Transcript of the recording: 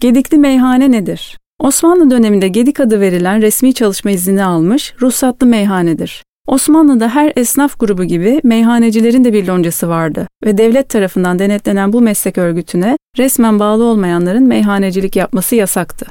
Gedikli meyhane nedir? Osmanlı döneminde Gedik adı verilen resmi çalışma izni almış ruhsatlı meyhanedir. Osmanlı'da her esnaf grubu gibi meyhanecilerin de bir loncası vardı ve devlet tarafından denetlenen bu meslek örgütüne resmen bağlı olmayanların meyhanecilik yapması yasaktı.